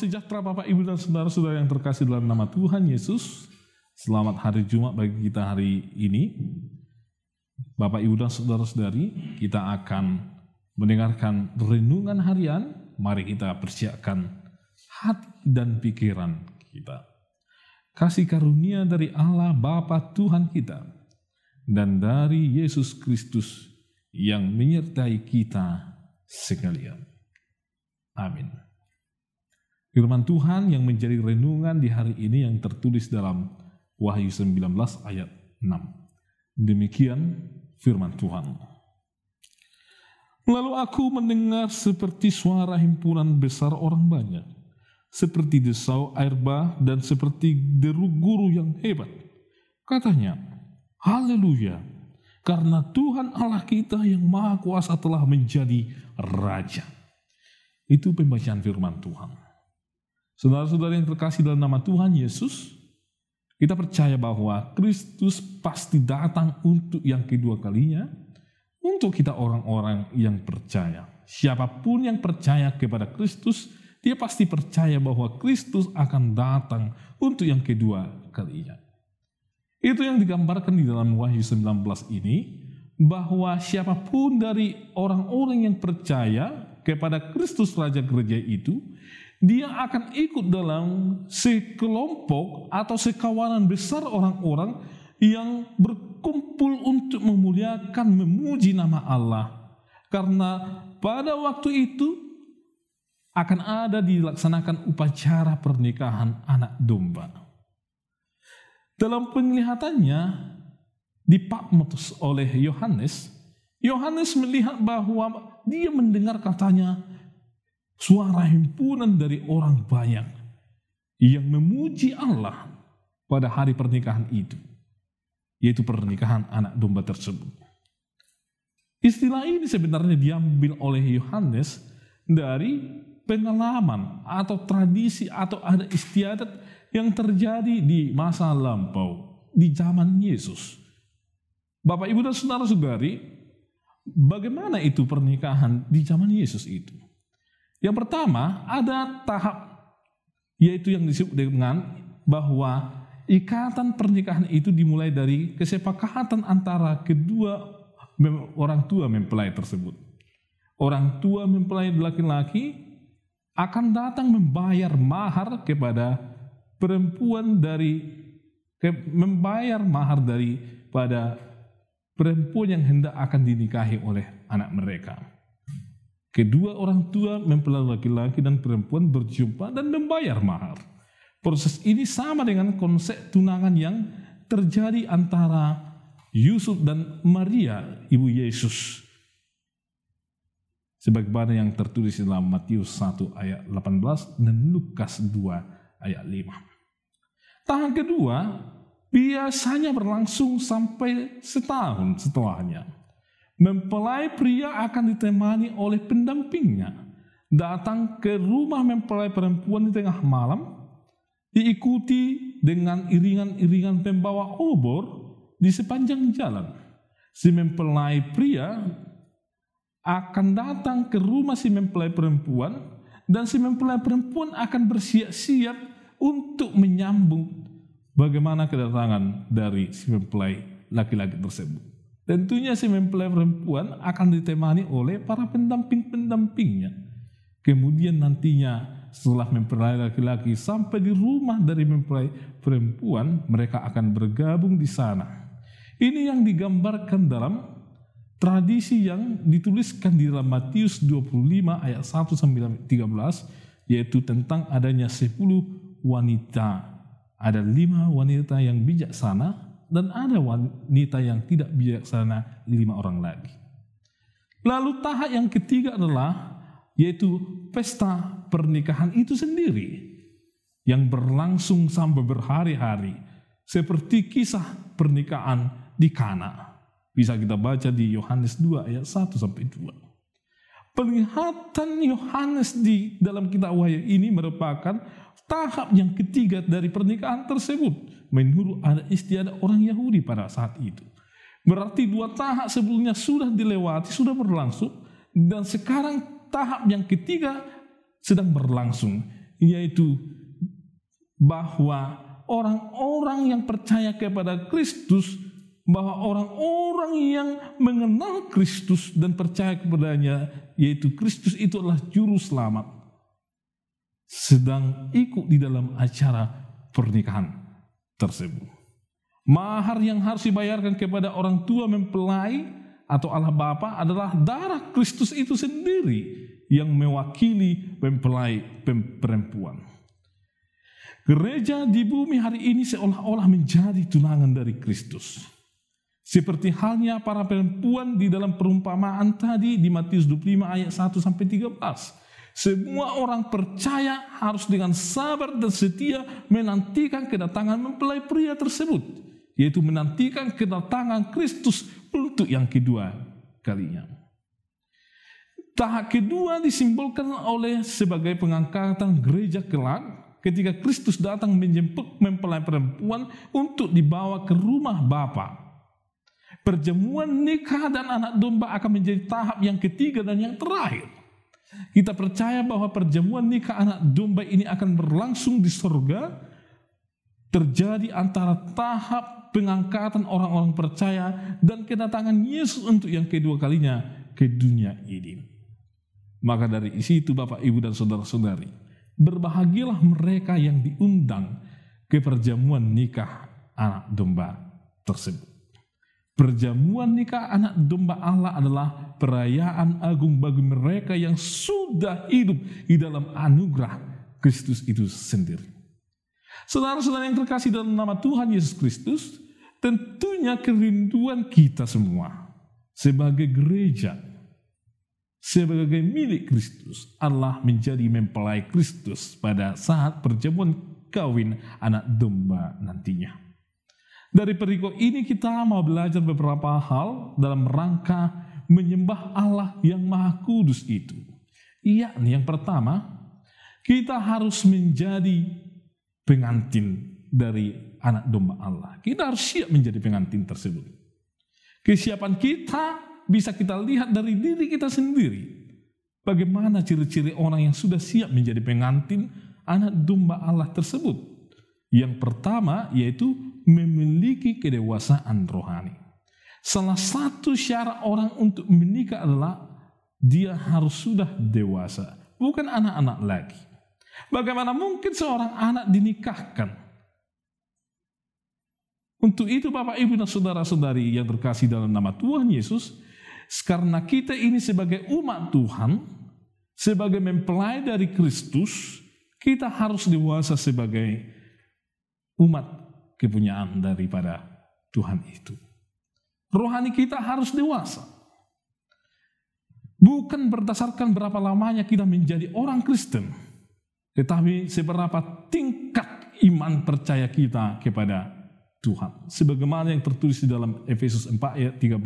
Sejahtera Bapak Ibu dan saudara-saudara yang terkasih dalam nama Tuhan Yesus. Selamat hari Jumat bagi kita hari ini. Bapak Ibu dan saudara-saudari, kita akan mendengarkan renungan harian. Mari kita persiapkan hati dan pikiran kita. Kasih karunia dari Allah Bapa Tuhan kita dan dari Yesus Kristus yang menyertai kita sekalian. Amin. Firman Tuhan yang menjadi renungan di hari ini yang tertulis dalam Wahyu 19 ayat 6. Demikian firman Tuhan. Lalu aku mendengar seperti suara himpunan besar orang banyak, seperti desau air bah dan seperti deru guru yang hebat. Katanya, Haleluya, karena Tuhan Allah kita yang Maha Kuasa telah menjadi Raja. Itu pembacaan firman Tuhan. Saudara-saudara yang terkasih dalam nama Tuhan Yesus, kita percaya bahwa Kristus pasti datang untuk yang kedua kalinya, untuk kita orang-orang yang percaya. Siapa pun yang percaya kepada Kristus, dia pasti percaya bahwa Kristus akan datang untuk yang kedua kalinya. Itu yang digambarkan di dalam Wahyu 19 ini, bahwa siapa pun dari orang-orang yang percaya kepada Kristus Raja Gereja itu, dia akan ikut dalam sekelompok atau sekawanan besar orang-orang yang berkumpul untuk memuliakan, memuji nama Allah. Karena pada waktu itu akan ada dilaksanakan upacara pernikahan anak domba. Dalam penglihatannya di Patmos oleh Yohanes, Yohanes melihat bahwa dia mendengar katanya suara himpunan dari orang banyak yang memuji Allah pada hari pernikahan itu, yaitu pernikahan anak domba tersebut. Istilah ini sebenarnya diambil oleh Yohanes dari pengalaman atau tradisi atau ada istiadat yang terjadi di masa lampau, di zaman Yesus. Bapak, Ibu, dan Saudara-saudari, bagaimana itu pernikahan di zaman Yesus itu? Yang pertama, ada tahap yaitu yang disebut dengan bahwa ikatan pernikahan itu dimulai dari kesepakatan antara kedua orang tua mempelai tersebut. Orang tua mempelai laki-laki akan datang membayar mahar kepada perempuan dari ke, membayar mahar daripada perempuan yang hendak akan dinikahi oleh anak mereka. Kedua orang tua mempelai laki-laki dan perempuan berjumpa dan membayar mahar. Proses ini sama dengan konsep tunangan yang terjadi antara Yusuf dan Maria, ibu Yesus. Sebagaimana yang tertulis dalam Matius 1 ayat 18 dan Lukas 2 ayat 5. Tahap kedua biasanya berlangsung sampai setahun setelahnya mempelai pria akan ditemani oleh pendampingnya datang ke rumah mempelai perempuan di tengah malam diikuti dengan iringan-iringan pembawa obor di sepanjang jalan si mempelai pria akan datang ke rumah si mempelai perempuan dan si mempelai perempuan akan bersiap-siap untuk menyambung bagaimana kedatangan dari si mempelai laki-laki tersebut. Tentunya si mempelai perempuan akan ditemani oleh para pendamping-pendampingnya. Kemudian nantinya setelah mempelai laki-laki sampai di rumah dari mempelai perempuan, mereka akan bergabung di sana. Ini yang digambarkan dalam tradisi yang dituliskan di dalam Matius 25 ayat 1 sampai 13 yaitu tentang adanya 10 wanita. Ada lima wanita yang bijaksana dan ada wanita yang tidak bijaksana lima orang lagi. Lalu tahap yang ketiga adalah yaitu pesta pernikahan itu sendiri yang berlangsung sampai berhari-hari seperti kisah pernikahan di Kana. Bisa kita baca di Yohanes 2 ayat 1 sampai 2. Penglihatan Yohanes di dalam kitab Wahyu ini merupakan tahap yang ketiga dari pernikahan tersebut menurut ada istiadat orang Yahudi pada saat itu. Berarti dua tahap sebelumnya sudah dilewati, sudah berlangsung dan sekarang tahap yang ketiga sedang berlangsung yaitu bahwa orang-orang yang percaya kepada Kristus bahwa orang-orang yang mengenal Kristus dan percaya kepadanya yaitu Kristus itu adalah juru selamat sedang ikut di dalam acara pernikahan tersebut. Mahar yang harus dibayarkan kepada orang tua mempelai atau Allah Bapa adalah darah Kristus itu sendiri yang mewakili mempelai perempuan. Gereja di bumi hari ini seolah-olah menjadi tunangan dari Kristus. Seperti halnya para perempuan di dalam perumpamaan tadi di Matius 25 ayat 1 sampai 13. Semua orang percaya harus dengan sabar dan setia menantikan kedatangan mempelai pria tersebut, yaitu menantikan kedatangan Kristus untuk yang kedua kalinya. Tahap kedua disimbolkan oleh sebagai pengangkatan gereja kelak ketika Kristus datang menjemput mempelai perempuan untuk dibawa ke rumah Bapa perjamuan nikah dan anak domba akan menjadi tahap yang ketiga dan yang terakhir. Kita percaya bahwa perjamuan nikah anak domba ini akan berlangsung di surga, terjadi antara tahap pengangkatan orang-orang percaya dan kedatangan Yesus untuk yang kedua kalinya ke dunia ini. Maka dari isi itu Bapak, Ibu, dan Saudara-saudari, berbahagialah mereka yang diundang ke perjamuan nikah anak domba tersebut. Perjamuan nikah anak domba Allah adalah perayaan agung bagi mereka yang sudah hidup di dalam anugerah Kristus itu sendiri. Saudara-saudara yang terkasih dalam nama Tuhan Yesus Kristus, tentunya kerinduan kita semua sebagai gereja, sebagai milik Kristus, Allah menjadi mempelai Kristus pada saat perjamuan kawin anak domba nantinya. Dari perikop ini kita mau belajar beberapa hal dalam rangka menyembah Allah yang Maha Kudus itu. Iya, yang pertama, kita harus menjadi pengantin dari anak domba Allah. Kita harus siap menjadi pengantin tersebut. Kesiapan kita bisa kita lihat dari diri kita sendiri. Bagaimana ciri-ciri orang yang sudah siap menjadi pengantin anak domba Allah tersebut? Yang pertama yaitu memiliki kedewasaan rohani. Salah satu syarat orang untuk menikah adalah dia harus sudah dewasa, bukan anak-anak lagi. Bagaimana mungkin seorang anak dinikahkan? Untuk itu Bapak Ibu dan Saudara-saudari yang terkasih dalam nama Tuhan Yesus, karena kita ini sebagai umat Tuhan, sebagai mempelai dari Kristus, kita harus dewasa sebagai umat kepunyaan daripada Tuhan itu. Rohani kita harus dewasa. Bukan berdasarkan berapa lamanya kita menjadi orang Kristen, tetapi seberapa tingkat iman percaya kita kepada Tuhan. Sebagaimana yang tertulis di dalam Efesus 4 ayat 13,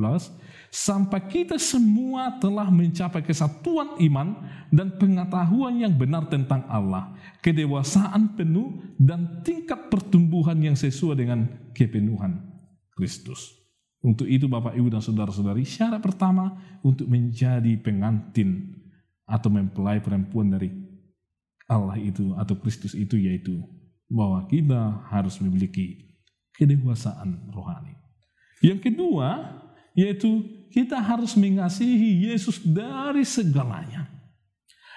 sampai kita semua telah mencapai kesatuan iman dan pengetahuan yang benar tentang Allah, kedewasaan penuh dan tingkat pertumbuhan yang sesuai dengan kepenuhan Kristus. Untuk itu Bapak Ibu dan Saudara-saudari, syarat pertama untuk menjadi pengantin atau mempelai perempuan dari Allah itu atau Kristus itu yaitu bahwa kita harus memiliki kedewasaan rohani. Yang kedua, yaitu kita harus mengasihi Yesus dari segalanya.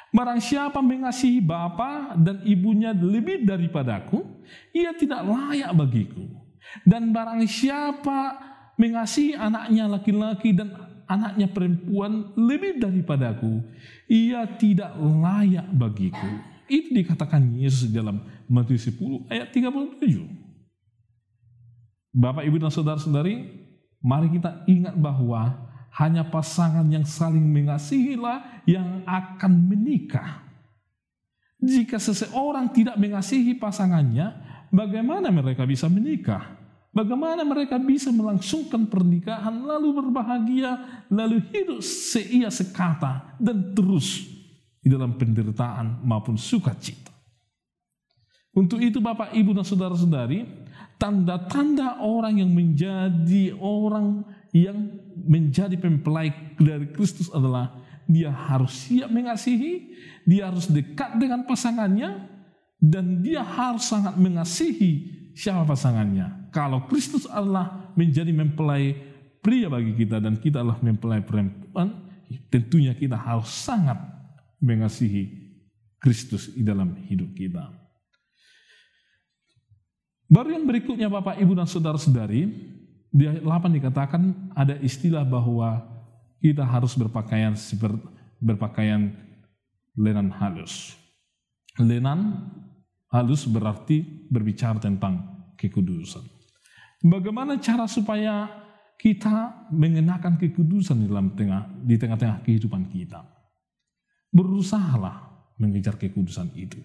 Barang siapa mengasihi bapa dan ibunya lebih daripadaku, ia tidak layak bagiku. Dan barang siapa mengasihi anaknya laki-laki dan anaknya perempuan lebih daripadaku, ia tidak layak bagiku. Itu dikatakan Yesus dalam Matius 10 ayat 37. Bapak, Ibu, dan Saudara-saudari, mari kita ingat bahwa hanya pasangan yang saling mengasihilah yang akan menikah. Jika seseorang tidak mengasihi pasangannya, bagaimana mereka bisa menikah? Bagaimana mereka bisa melangsungkan pernikahan, lalu berbahagia, lalu hidup seia sekata, dan terus di dalam penderitaan maupun sukacita. Untuk itu Bapak, Ibu, dan Saudara-saudari, tanda-tanda orang yang menjadi orang yang menjadi mempelai dari Kristus adalah dia harus siap mengasihi, dia harus dekat dengan pasangannya, dan dia harus sangat mengasihi siapa pasangannya. Kalau Kristus adalah menjadi mempelai pria bagi kita dan kita adalah mempelai perempuan, tentunya kita harus sangat mengasihi Kristus di dalam hidup kita. Baru yang berikutnya Bapak, Ibu, dan Saudara-saudari, di ayat 8 dikatakan ada istilah bahwa kita harus berpakaian seperti berpakaian lenan halus. Lenan halus berarti berbicara tentang kekudusan. Bagaimana cara supaya kita mengenakan kekudusan di dalam tengah di tengah-tengah kehidupan kita? Berusahalah mengejar kekudusan itu.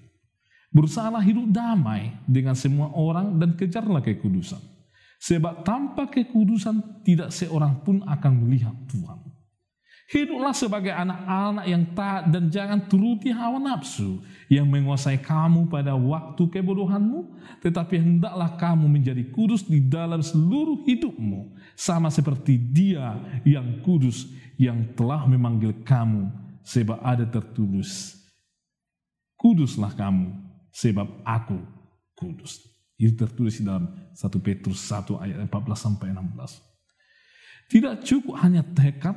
Berusahalah hidup damai dengan semua orang dan kejarlah kekudusan. Sebab tanpa kekudusan tidak seorang pun akan melihat Tuhan. Hiduplah sebagai anak-anak yang taat dan jangan turuti hawa nafsu yang menguasai kamu pada waktu kebodohanmu, tetapi hendaklah kamu menjadi kudus di dalam seluruh hidupmu, sama seperti Dia yang kudus yang telah memanggil kamu, sebab ada tertulis, Kuduslah kamu, sebab aku kudus. Itu tertulis di dalam 1 Petrus 1 ayat 14 sampai 16. Tidak cukup hanya tekad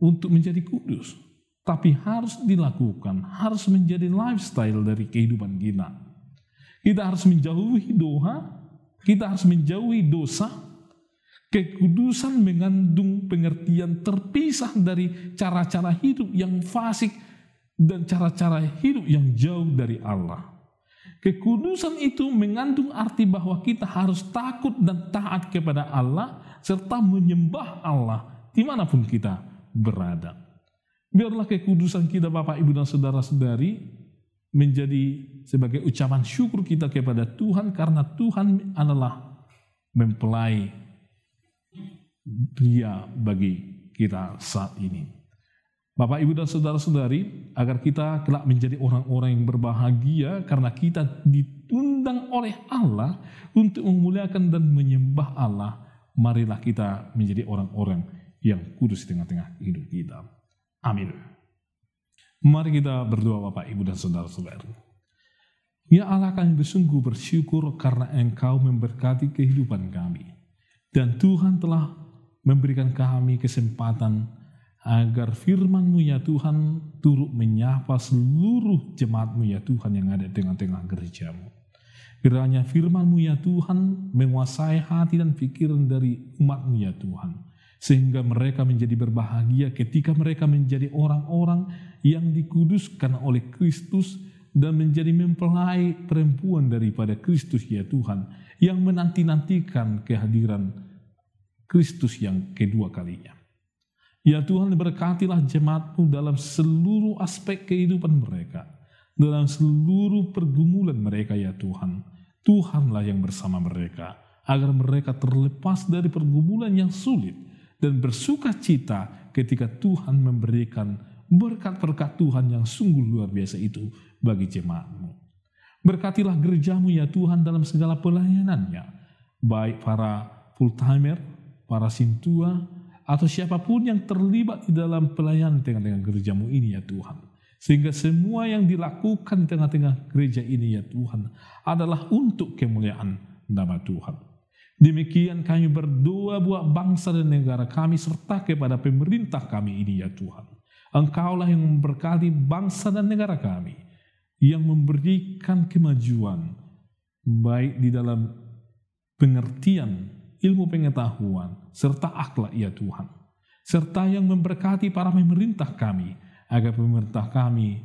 untuk menjadi kudus. Tapi harus dilakukan, harus menjadi lifestyle dari kehidupan kita. Kita harus menjauhi doa, kita harus menjauhi dosa. Kekudusan mengandung pengertian terpisah dari cara-cara hidup yang fasik dan cara-cara hidup yang jauh dari Allah. Kekudusan itu mengandung arti bahwa kita harus takut dan taat kepada Allah serta menyembah Allah di mana pun kita berada. Biarlah kekudusan kita Bapak Ibu dan Saudara-saudari menjadi sebagai ucapan syukur kita kepada Tuhan karena Tuhan adalah mempelai pria bagi kita saat ini. Bapak, Ibu, dan Saudara-saudari, agar kita kelak menjadi orang-orang yang berbahagia karena kita ditundang oleh Allah untuk memuliakan dan menyembah Allah, marilah kita menjadi orang-orang yang kudus di tengah-tengah hidup kita. Amin. Mari kita berdoa Bapak, Ibu, dan Saudara-saudara. Ya Allah kami bersungguh bersyukur karena Engkau memberkati kehidupan kami. Dan Tuhan telah memberikan kami kesempatan agar firman-Mu ya Tuhan turut menyapa seluruh jemaat-Mu ya Tuhan yang ada di tengah-tengah gerejamu. Kiranya firman-Mu ya Tuhan menguasai hati dan pikiran dari umat-Mu ya Tuhan sehingga mereka menjadi berbahagia ketika mereka menjadi orang-orang yang dikuduskan oleh Kristus dan menjadi mempelai perempuan daripada Kristus ya Tuhan yang menanti-nantikan kehadiran Kristus yang kedua kalinya. Ya Tuhan berkatilah jemaatmu dalam seluruh aspek kehidupan mereka, dalam seluruh pergumulan mereka ya Tuhan. Tuhanlah yang bersama mereka, agar mereka terlepas dari pergumulan yang sulit, dan bersuka cita ketika Tuhan memberikan berkat-berkat Tuhan yang sungguh luar biasa itu bagi jemaatmu. Berkatilah gerejamu ya Tuhan dalam segala pelayanannya, baik para full-timer, para sintua, atau siapa pun yang terlibat di dalam pelayanan tengah-tengah gerejamu ini ya Tuhan. Sehingga semua yang dilakukan di tengah-tengah gereja ini ya Tuhan adalah untuk kemuliaan nama Tuhan. Demikian kami berdoa buat bangsa dan negara kami serta kepada pemerintah kami ini ya Tuhan. Engkaulah yang memberkati bangsa dan negara kami. Yang memberikan kemajuan baik di dalam pengertian ilmu pengetahuan serta akhlak ya Tuhan. Serta yang memberkati para pemerintah kami agar pemerintah kami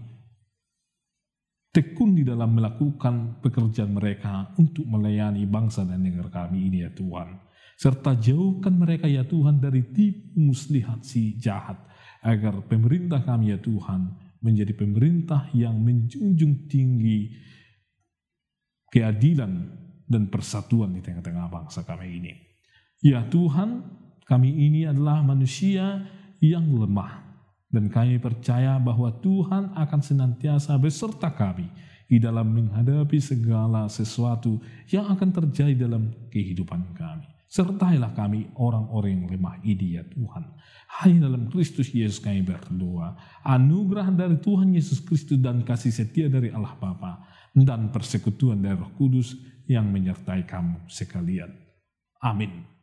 tekun di dalam melakukan pekerjaan mereka untuk melayani bangsa dan negara kami ini ya Tuhan. Serta jauhkan mereka ya Tuhan dari tipu muslihat si jahat. Agar pemerintah kami ya Tuhan menjadi pemerintah yang menjunjung tinggi keadilan dan persatuan di tengah-tengah bangsa kami ini. Ya Tuhan, kami ini adalah manusia yang lemah dan kami percaya bahwa Tuhan akan senantiasa beserta kami di dalam menghadapi segala sesuatu yang akan terjadi dalam kehidupan kami. Sertailah kami orang-orang yang lemah ini ya Tuhan. Hanya dalam Kristus Yesus kami berdoa. Anugerah dari Tuhan Yesus Kristus dan kasih setia dari Allah Bapa dan persekutuan dari Roh Kudus yang menyertai kamu sekalian. Amin.